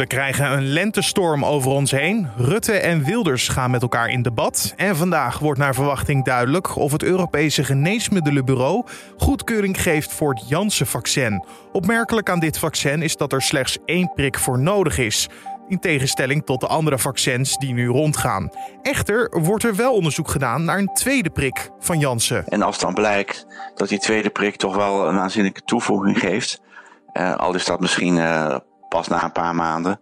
We krijgen een lentestorm over ons heen. Rutte en Wilders gaan met elkaar in debat. En vandaag wordt naar verwachting duidelijk of het Europese Geneesmiddelenbureau goedkeuring geeft voor het Janssen-vaccin. Opmerkelijk aan dit vaccin is dat er slechts één prik voor nodig is. In tegenstelling tot de andere vaccins die nu rondgaan. Echter wordt er wel onderzoek gedaan naar een tweede prik van Janssen. En als dan blijkt dat die tweede prik toch wel een aanzienlijke toevoeging geeft, uh, al is dat misschien uh, pas na een paar maanden,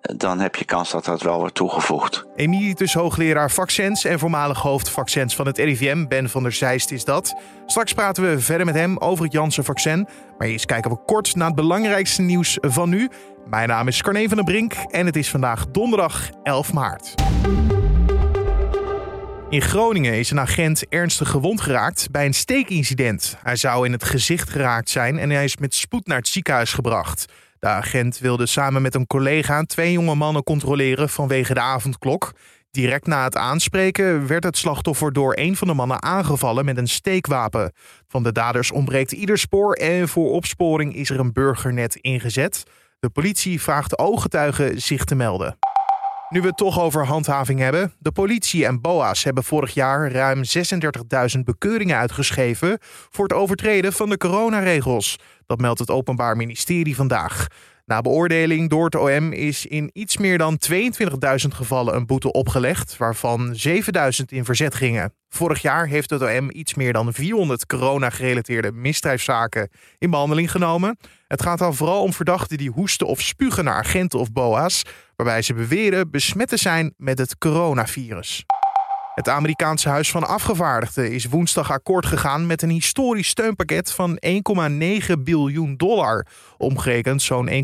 dan heb je kans dat dat wel wordt toegevoegd. Emeritus hoogleraar vaccins en voormalig hoofd vaccins van het RIVM, Ben van der Zijst is dat. Straks praten we verder met hem over het Janssen-vaccin. Maar eerst kijken we kort naar het belangrijkste nieuws van nu. Mijn naam is Carne van den Brink en het is vandaag donderdag 11 maart. In Groningen is een agent ernstig gewond geraakt bij een steekincident. Hij zou in het gezicht geraakt zijn en hij is met spoed naar het ziekenhuis gebracht. De agent wilde samen met een collega twee jonge mannen controleren vanwege de avondklok. Direct na het aanspreken werd het slachtoffer door een van de mannen aangevallen met een steekwapen. Van de daders ontbreekt ieder spoor en voor opsporing is er een burgernet ingezet. De politie vraagt ooggetuigen zich te melden. Nu we het toch over handhaving hebben. De politie en BOA's hebben vorig jaar ruim 36.000 bekeuringen uitgeschreven voor het overtreden van de coronaregels. Dat meldt het Openbaar Ministerie vandaag. Na beoordeling door het OM is in iets meer dan 22.000 gevallen een boete opgelegd, waarvan 7.000 in verzet gingen. Vorig jaar heeft het OM iets meer dan 400 corona-gerelateerde misdrijfszaken in behandeling genomen. Het gaat dan vooral om verdachten die hoesten of spugen naar agenten of BOA's, waarbij ze beweren besmet te zijn met het coronavirus. Het Amerikaanse Huis van Afgevaardigden is woensdag akkoord gegaan met een historisch steunpakket van 1,9 biljoen dollar, omgerekend zo'n 1,6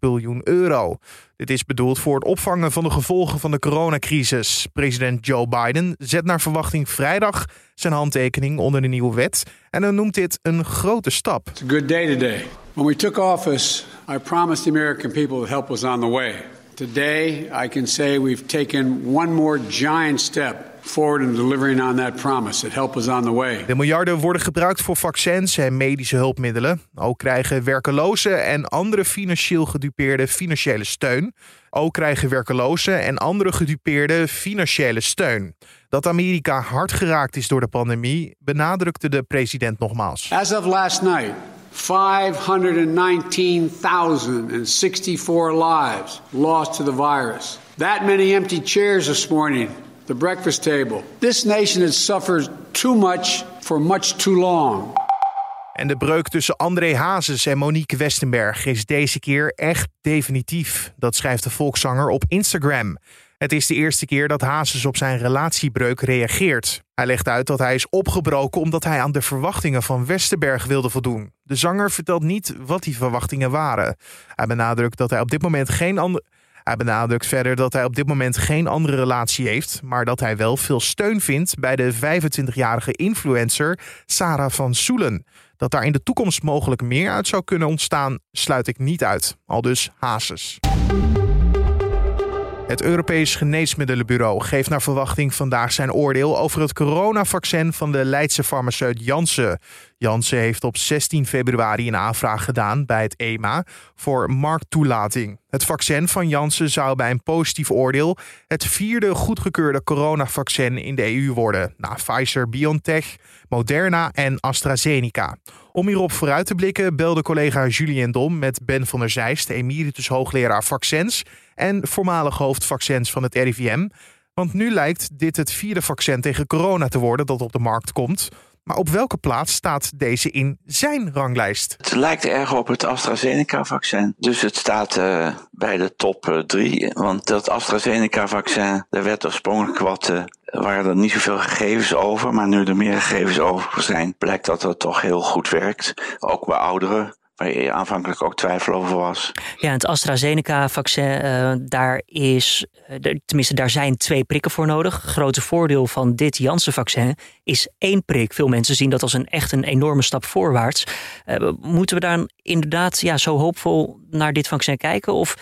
biljoen euro. Dit is bedoeld voor het opvangen van de gevolgen van de coronacrisis. President Joe Biden zet naar verwachting vrijdag zijn handtekening onder de nieuwe wet en dan noemt dit een grote stap. It's good day today. When we took office, I promised American people that help was on the way. Today, I can say we've taken one more giant step forward in delivering on that promise. That help is on the way. De miljarden worden gebruikt voor vaccins en medische hulpmiddelen. Ook krijgen werkelozen en andere financieel gedupeerden financiële steun. Ook krijgen werkelozen en andere gedupeerden financiële steun. Dat Amerika hard geraakt is door de pandemie, benadrukte de president nogmaals. As of last night. 519,064 lives lost to the virus. That many empty chairs this morning, the breakfast table. This nation has suffered too much for much too long. En de breuk tussen André Hazes en Monique Westenberg is deze keer echt definitief. Dat schrijft de volkszanger op Instagram. Het is de eerste keer dat Hazes op zijn relatiebreuk reageert. Hij legt uit dat hij is opgebroken omdat hij aan de verwachtingen van Westerberg wilde voldoen. De zanger vertelt niet wat die verwachtingen waren. Hij benadrukt dat hij op dit moment geen andere. Hij benadrukt verder dat hij op dit moment geen andere relatie heeft, maar dat hij wel veel steun vindt bij de 25-jarige influencer Sarah van Soelen. Dat daar in de toekomst mogelijk meer uit zou kunnen ontstaan, sluit ik niet uit. Al dus Hazes. Het Europees Geneesmiddelenbureau geeft naar verwachting vandaag zijn oordeel over het coronavaccin van de Leidse farmaceut Janssen. Janssen heeft op 16 februari een aanvraag gedaan bij het EMA voor markttoelating. Het vaccin van Janssen zou bij een positief oordeel het vierde goedgekeurde coronavaccin in de EU worden, na Pfizer, BioNTech, Moderna en AstraZeneca. Om hierop vooruit te blikken belde collega Julien Dom met Ben van der Zijst, emeritus hoogleraar vaccins en voormalig hoofd vaccins van het RIVM. Want nu lijkt dit het vierde vaccin tegen corona te worden dat op de markt komt. Maar op welke plaats staat deze in zijn ranglijst? Het lijkt erg op het AstraZeneca-vaccin. Dus het staat uh, bij de top uh, drie. Want dat AstraZeneca-vaccin, daar werd oorspronkelijk wat. Uh, waren er niet zoveel gegevens over. Maar nu er meer gegevens over zijn, blijkt dat het toch heel goed werkt. Ook bij ouderen waar je aanvankelijk ook twijfel over was. Ja, het AstraZeneca-vaccin, uh, daar is, uh, tenminste, daar zijn twee prikken voor nodig. Grote voordeel van dit Janssen-vaccin is één prik. Veel mensen zien dat als een echt een enorme stap voorwaarts. Uh, moeten we dan inderdaad ja, zo hoopvol naar dit vaccin kijken? Of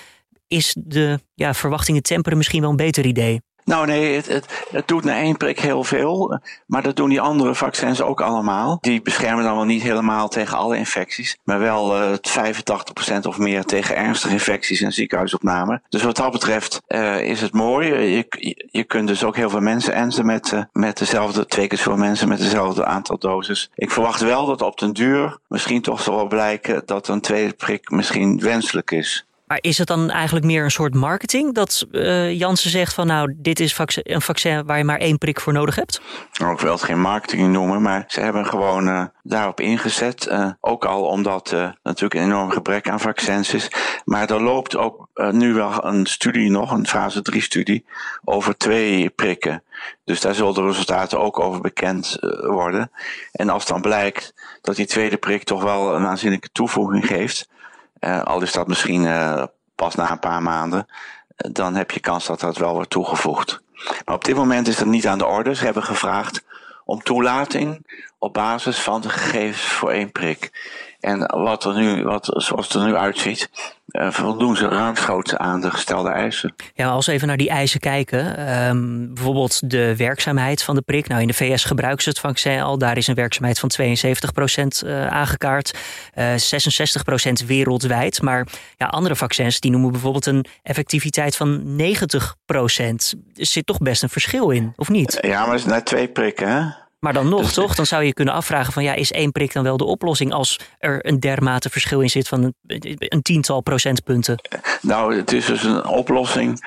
is de ja, verwachtingen temperen misschien wel een beter idee? Nou nee, het, het, doet na één prik heel veel. Maar dat doen die andere vaccins ook allemaal. Die beschermen dan wel niet helemaal tegen alle infecties. Maar wel uh, 85% of meer tegen ernstige infecties en ziekenhuisopname. Dus wat dat betreft uh, is het mooi. Je, je, kunt dus ook heel veel mensen enzen met, uh, met dezelfde, twee keer zoveel mensen met dezelfde aantal doses. Ik verwacht wel dat op den duur misschien toch zal blijken dat een tweede prik misschien wenselijk is. Maar is het dan eigenlijk meer een soort marketing? Dat uh, Jansen zegt van nou, dit is een vaccin waar je maar één prik voor nodig hebt? Nou, ik wil het geen marketing noemen, maar ze hebben gewoon uh, daarop ingezet. Uh, ook al omdat natuurlijk een enorm gebrek aan vaccins is. Maar er loopt ook nu wel een studie nog, een fase 3 studie, over twee prikken. Dus daar zullen de resultaten ook over bekend worden. En als dan blijkt dat die tweede prik toch wel een aanzienlijke toevoeging geeft al is dat misschien uh, pas na een paar maanden, uh, dan heb je kans dat dat wel wordt toegevoegd. Maar op dit moment is dat niet aan de orde. Ze hebben gevraagd om toelating op basis van de gegevens voor één prik. En wat er nu, wat, zoals het er nu uitziet, uh, voldoen ze ruimschoots aan de gestelde eisen. Ja, als we even naar die eisen kijken. Um, bijvoorbeeld de werkzaamheid van de prik. Nou, in de VS gebruiken ze het vaccin al. Daar is een werkzaamheid van 72% uh, aangekaart. Uh, 66% wereldwijd. Maar ja, andere vaccins die noemen bijvoorbeeld een effectiviteit van 90%. Er zit toch best een verschil in, of niet? Ja, maar het is net twee prikken, hè? Maar dan nog, toch? Dan zou je kunnen afvragen van ja, is één prik dan wel de oplossing als er een dermate verschil in zit van een, een tiental procentpunten? Nou, het is dus een oplossing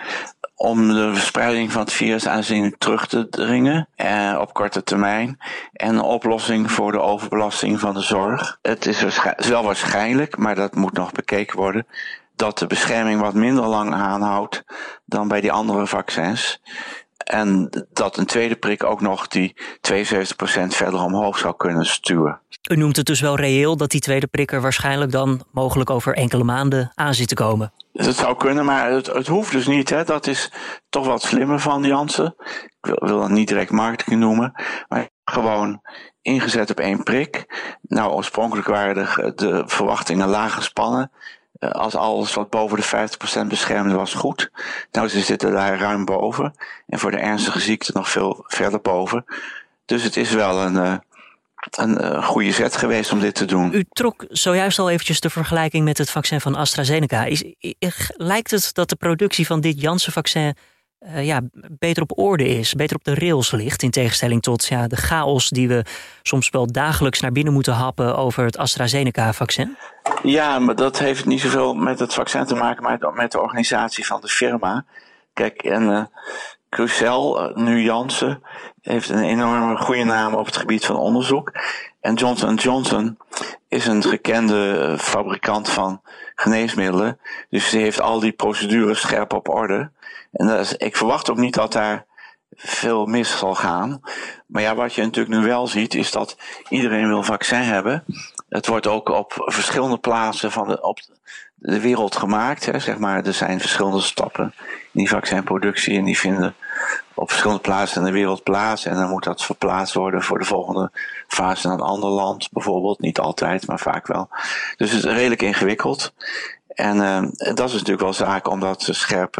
om de verspreiding van het virus aanzienlijk terug te dringen eh, op korte termijn. En een oplossing voor de overbelasting van de zorg. Het is wel waarschijnlijk, maar dat moet nog bekeken worden, dat de bescherming wat minder lang aanhoudt dan bij die andere vaccins. En dat een tweede prik ook nog die 72% verder omhoog zou kunnen stuwen. U noemt het dus wel reëel dat die tweede prik er waarschijnlijk dan mogelijk over enkele maanden aan zit te komen. Dat zou kunnen, maar het, het hoeft dus niet. Hè. Dat is toch wat slimmer van Jansen. Ik wil, wil dat niet direct marketing noemen, maar gewoon ingezet op één prik. Nou, oorspronkelijk waren de, de verwachtingen laag gespannen. Eh, als alles wat boven de 50% beschermde was goed. Nou, ze zitten daar ruim boven. En voor de ernstige ziekte nog veel verder boven. Dus het is wel een, eh, een uh, goede zet geweest om dit te doen. U trok zojuist al eventjes de vergelijking met het vaccin van AstraZeneca. Lijkt het dat de productie van dit Janssen-vaccin uh, ja, beter op orde is, beter op de rails ligt. In tegenstelling tot ja, de chaos die we soms wel dagelijks naar binnen moeten happen over het AstraZeneca-vaccin? Ja, maar dat heeft niet zoveel met het vaccin te maken, maar met de organisatie van de firma. Kijk, en uh, Crucel, uh, nu Janssen, heeft een enorme goede naam op het gebied van onderzoek. En Johnson Johnson is een gekende fabrikant van geneesmiddelen. Dus die heeft al die procedures scherp op orde. En ik verwacht ook niet dat daar veel mis zal gaan. Maar ja, wat je natuurlijk nu wel ziet, is dat iedereen wil vaccin hebben. Het wordt ook op verschillende plaatsen van de, op de wereld gemaakt. Hè, zeg maar. Er zijn verschillende stappen in die vaccinproductie en die vinden op verschillende plaatsen in de wereld plaats. En dan moet dat verplaatst worden voor de volgende fase naar een ander land, bijvoorbeeld. Niet altijd, maar vaak wel. Dus het is redelijk ingewikkeld. En uh, dat is natuurlijk wel zaak om dat scherp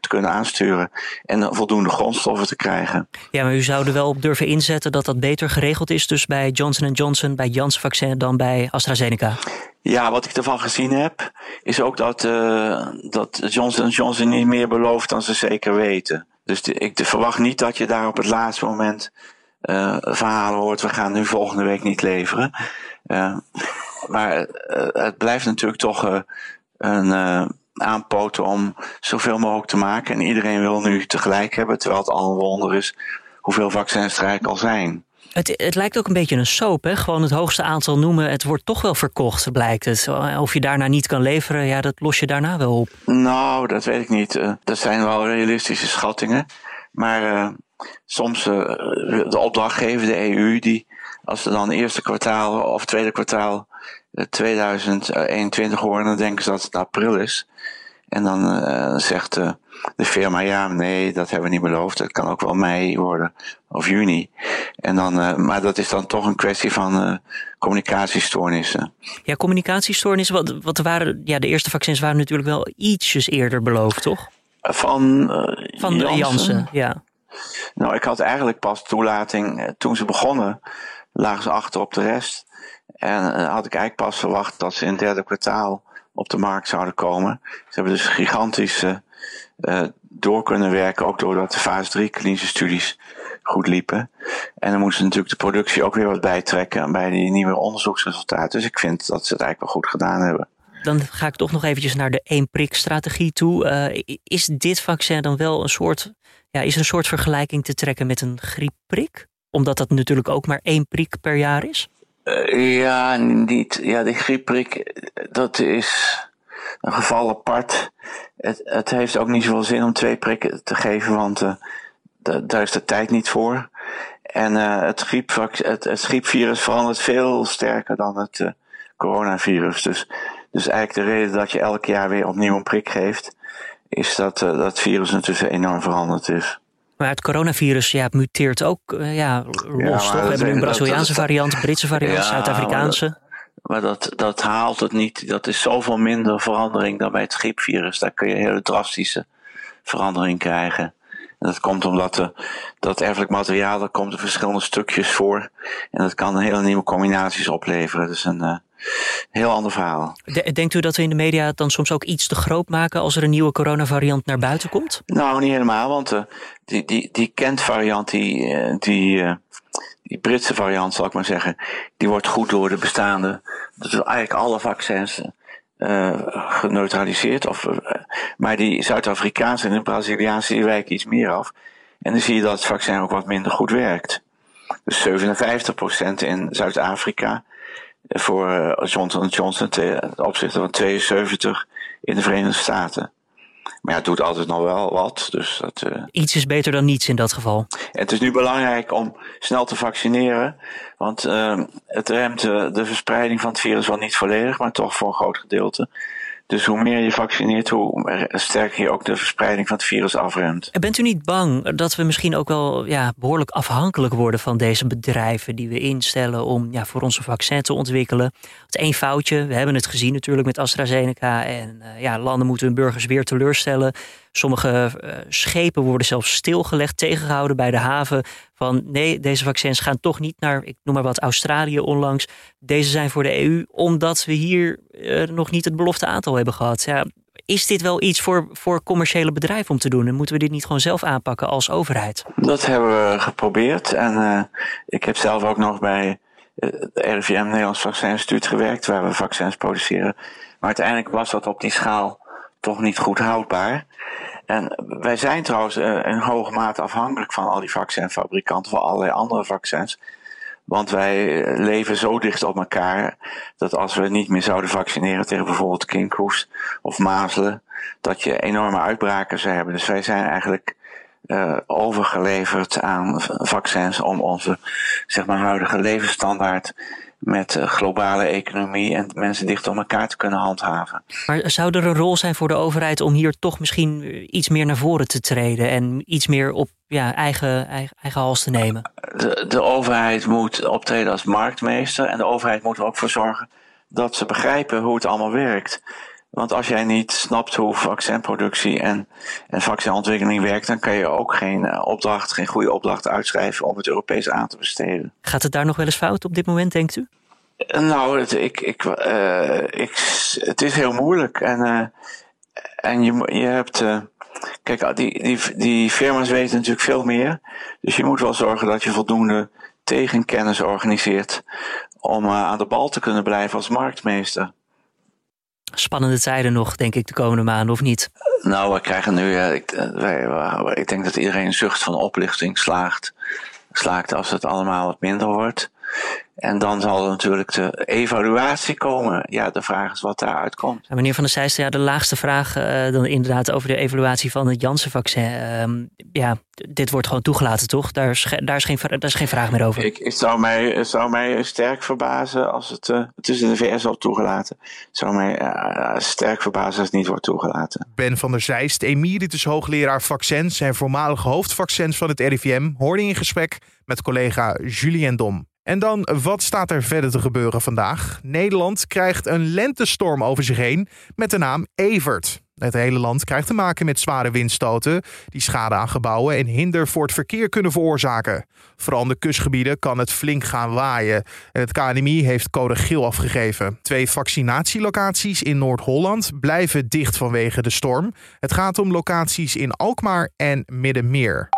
te kunnen aansturen en voldoende grondstoffen te krijgen. Ja, maar u zou er wel op durven inzetten dat dat beter geregeld is, dus bij Johnson Johnson, bij Janssen Vaccin dan bij AstraZeneca? Ja, wat ik ervan gezien heb, is ook dat, uh, dat Johnson Johnson niet meer belooft dan ze zeker weten. Dus de, ik verwacht niet dat je daar op het laatste moment uh, verhalen hoort, we gaan nu volgende week niet leveren. Uh, maar het blijft natuurlijk toch een uh, aanpoten om zoveel mogelijk te maken. En iedereen wil nu tegelijk hebben, terwijl het al een wonder is hoeveel vaccins er eigenlijk al zijn. Het, het lijkt ook een beetje een soap, hè? Gewoon het hoogste aantal noemen. Het wordt toch wel verkocht, blijkt het. Of je daarna niet kan leveren, ja, dat los je daarna wel op. Nou, dat weet ik niet. Uh, dat zijn wel realistische schattingen. Maar uh, soms uh, de opdrachtgever, de EU, die als ze dan eerste kwartaal of tweede kwartaal 2021 horen, dan denken ze dat het april is. En dan uh, zegt uh, de firma, ja, nee, dat hebben we niet beloofd. Het kan ook wel mei worden of juni. En dan, uh, maar dat is dan toch een kwestie van communicatiestoornissen. Ja, communicatiestoornissen. Wat, wat waren, ja, de eerste vaccins waren natuurlijk wel ietsjes eerder beloofd, toch? Van, van Janssen. Janssen, ja. Nou, ik had eigenlijk pas toelating toen ze begonnen, lagen ze achter op de rest. En had ik eigenlijk pas verwacht dat ze in het derde kwartaal op de markt zouden komen. Ze hebben dus gigantisch uh, door kunnen werken, ook doordat de fase 3 klinische studies goed liepen. En dan moesten ze natuurlijk de productie ook weer wat bijtrekken bij die nieuwe onderzoeksresultaten. Dus ik vind dat ze het eigenlijk wel goed gedaan hebben. Dan ga ik toch nog eventjes naar de één-prik-strategie toe. Uh, is dit vaccin dan wel een soort, ja, is een soort vergelijking te trekken met een griepprik? Omdat dat natuurlijk ook maar één prik per jaar is? Uh, ja, niet. Ja, de griepprik, dat is een geval apart. Het, het heeft ook niet zoveel zin om twee prikken te geven, want uh, daar is de tijd niet voor. En uh, het, griep, het, griepvirus verandert veel sterker dan het coronavirus. Dus, dus eigenlijk de reden dat je elk jaar weer opnieuw een prik geeft, is dat dat virus natuurlijk enorm veranderd is. Maar het coronavirus ja, muteert ook ja, los, toch? We hebben nu een Braziliaanse variant, Britse variant, ja, Zuid-Afrikaanse. Maar dat, dat haalt het niet. Dat is zoveel minder verandering dan bij het griepvirus. Daar kun je hele drastische verandering krijgen. En dat komt omdat de, dat erfelijk materiaal, er komt in verschillende stukjes voor. En dat kan hele nieuwe combinaties opleveren. Dus een uh, heel ander verhaal. Denkt u dat we in de media het dan soms ook iets te groot maken als er een nieuwe coronavariant naar buiten komt? Nou, niet helemaal, want uh, die, die, die Kent-variant, die, uh, die die Britse variant, zal ik maar zeggen, die wordt goed door de bestaande, dus eigenlijk alle vaccins uh, geneutraliseerd. Of, uh, maar die Zuid-Afrikaanse en de Braziliaanse wijken iets meer af. En dan zie je dat het vaccin ook wat minder goed werkt. Dus 57% in Zuid-Afrika voor uh, Johnson Johnson ten opzichte van 72 in de Verenigde Staten. Maar ja, het doet altijd nog wel wat. Dus dat, uh... Iets is beter dan niets in dat geval. het is nu belangrijk om snel te vaccineren. Want uh, het remt de verspreiding van het virus wel niet volledig, maar toch voor een groot gedeelte. Dus hoe meer je vaccineert, hoe sterker je ook de verspreiding van het virus afremt. Bent u niet bang dat we misschien ook wel ja, behoorlijk afhankelijk worden van deze bedrijven die we instellen om ja, voor onze vaccin te ontwikkelen? Het één foutje, we hebben het gezien natuurlijk met AstraZeneca en uh, ja, landen moeten hun burgers weer teleurstellen. Sommige uh, schepen worden zelfs stilgelegd, tegengehouden bij de haven. Van nee, deze vaccins gaan toch niet naar, ik noem maar wat, Australië onlangs. Deze zijn voor de EU, omdat we hier uh, nog niet het belofte aantal hebben gehad. Ja, is dit wel iets voor, voor commerciële bedrijven om te doen? En moeten we dit niet gewoon zelf aanpakken als overheid? Dat hebben we geprobeerd. En uh, ik heb zelf ook nog bij het RIVM Nederlands Vaccininstituut gewerkt, waar we vaccins produceren. Maar uiteindelijk was dat op die schaal toch niet goed houdbaar. En wij zijn trouwens in hoge mate afhankelijk van al die vaccinfabrikanten, van allerlei andere vaccins. Want wij leven zo dicht op elkaar dat als we niet meer zouden vaccineren tegen bijvoorbeeld kinkhoest of mazelen, dat je enorme uitbraken zou hebben. Dus wij zijn eigenlijk uh, overgeleverd aan vaccins om onze zeg maar, huidige levensstandaard met globale economie en mensen dicht op elkaar te kunnen handhaven. Maar zou er een rol zijn voor de overheid om hier toch misschien iets meer naar voren te treden en iets meer op ja, eigen, eigen, eigen hals te nemen? De, de overheid moet optreden als marktmeester en de overheid moet er ook voor zorgen dat ze begrijpen hoe het allemaal werkt. Want als jij niet snapt hoe vaccinproductie en, en vaccinontwikkeling werkt, dan kan je ook geen eh, opdracht, geen goede opdracht uitschrijven om het Europees aan te besteden. Gaat het daar nog wel eens fout op dit moment, denkt u? Eh, nou, het, ik, ik, uh, ik, het is heel moeilijk. En, uh, en je, je hebt. Uh, kijk, die, die, die firma's weten natuurlijk veel meer. Dus je moet wel zorgen dat je voldoende tegenkennis organiseert. om aan de bal te kunnen blijven als marktmeester spannende tijden nog, denk ik, de komende maanden, of niet? Nou, we krijgen nu, ik, wij, ik denk dat iedereen een zucht van oplichting slaagt, slaakt als het allemaal wat minder wordt. En dan zal er natuurlijk de evaluatie komen. Ja, de vraag is wat daaruit komt. Meneer Van der Seijster, ja, de laagste vraag uh, dan inderdaad over de evaluatie van het Janssen-vaccin. Uh, ja, dit wordt gewoon toegelaten, toch? Daar is, daar is, geen, daar is geen vraag meer over. Ik, het zou mij, zou mij sterk verbazen als het, uh, het is in de VS al toegelaten. Het zou mij uh, sterk verbazen als het niet wordt toegelaten. Ben van der Zijst, emeritus hoogleraar vaccins en voormalig hoofdvaccins van het RIVM, hoorde in gesprek met collega Julien Dom. En dan, wat staat er verder te gebeuren vandaag? Nederland krijgt een lentestorm over zich heen met de naam Evert. Het hele land krijgt te maken met zware windstoten die schade aan gebouwen en hinder voor het verkeer kunnen veroorzaken. Vooral in de kustgebieden kan het flink gaan waaien. En het KNMI heeft code geel afgegeven. Twee vaccinatielocaties in Noord-Holland blijven dicht vanwege de storm. Het gaat om locaties in Alkmaar en Middenmeer.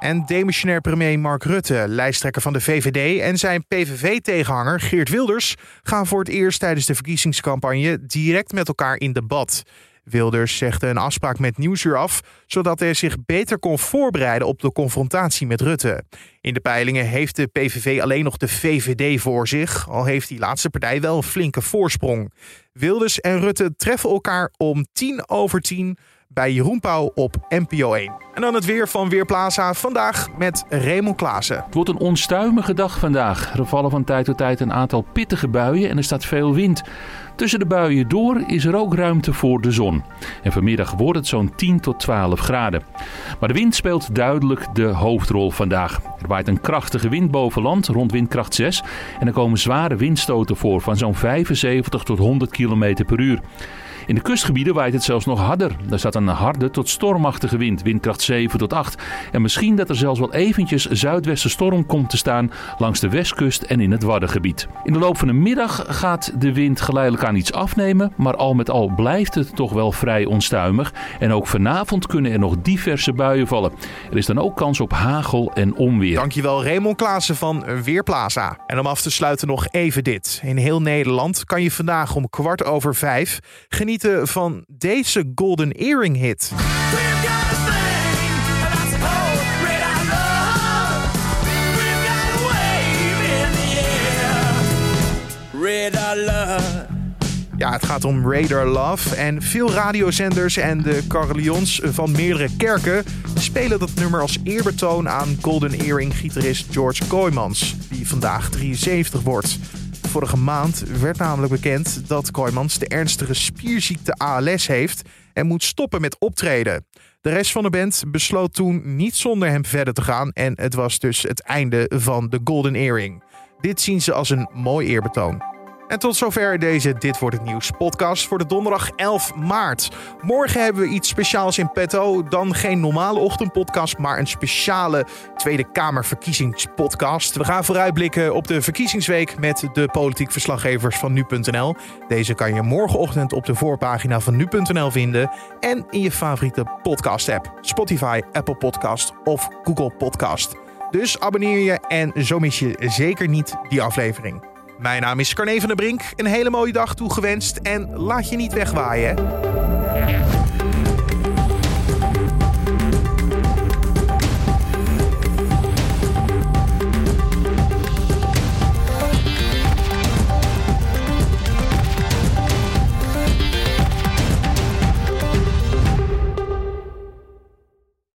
En demissionair premier Mark Rutte, lijsttrekker van de VVD en zijn PVV-tegenhanger Geert Wilders gaan voor het eerst tijdens de verkiezingscampagne direct met elkaar in debat. Wilders zegde een afspraak met Nieuwsuur af, zodat hij zich beter kon voorbereiden op de confrontatie met Rutte. In de peilingen heeft de PVV alleen nog de VVD voor zich, al heeft die laatste partij wel een flinke voorsprong. Wilders en Rutte treffen elkaar om tien over tien bij Jeroen Pauw op NPO 1. En dan het weer van Weerplaza. Vandaag met Raymond Klaassen. Het wordt een onstuimige dag vandaag. Er vallen van tijd tot tijd een aantal pittige buien en er staat veel wind. Tussen de buien door is er ook ruimte voor de zon. En vanmiddag wordt het zo'n 10 tot 12 graden. Maar de wind speelt duidelijk de hoofdrol vandaag. Er waait een krachtige wind boven land, rond windkracht 6. En er komen zware windstoten voor van zo'n 75 tot 100 km per uur. In de kustgebieden waait het zelfs nog harder. Daar staat een harde tot stormachtige wind, windkracht 7 tot 8. En misschien dat er zelfs wel eventjes zuidwestenstorm komt te staan langs de westkust en in het Waddengebied. In de loop van de middag gaat de wind geleidelijk aan iets afnemen, maar al met al blijft het toch wel vrij onstuimig. En ook vanavond kunnen er nog diverse buien vallen. Er is dan ook kans op hagel en onweer. Dankjewel Raymond Klaassen van Weerplaza. En om af te sluiten nog even dit. In heel Nederland kan je vandaag om kwart over vijf genieten van deze Golden Earring hit. Ja, het gaat om Radar Love. En veel radiozenders en de carillons van meerdere kerken spelen dat nummer als eerbetoon aan Golden Earring-gitarist George Kooijmans, die vandaag 73 wordt. Vorige maand werd namelijk bekend dat Kooijmans de ernstige spierziekte ALS heeft en moet stoppen met optreden. De rest van de band besloot toen niet zonder hem verder te gaan en het was dus het einde van de Golden Earring. Dit zien ze als een mooi eerbetoon. En tot zover deze Dit Wordt Het Nieuws podcast voor de donderdag 11 maart. Morgen hebben we iets speciaals in petto. Dan geen normale ochtendpodcast, maar een speciale Tweede Kamer verkiezingspodcast. We gaan vooruitblikken op de verkiezingsweek met de politiek verslaggevers van nu.nl. Deze kan je morgenochtend op de voorpagina van nu.nl vinden en in je favoriete podcast app. Spotify, Apple Podcast of Google Podcast. Dus abonneer je en zo mis je zeker niet die aflevering. Mijn naam is Carne van der Brink. Een hele mooie dag toegewenst en laat je niet wegwaaien.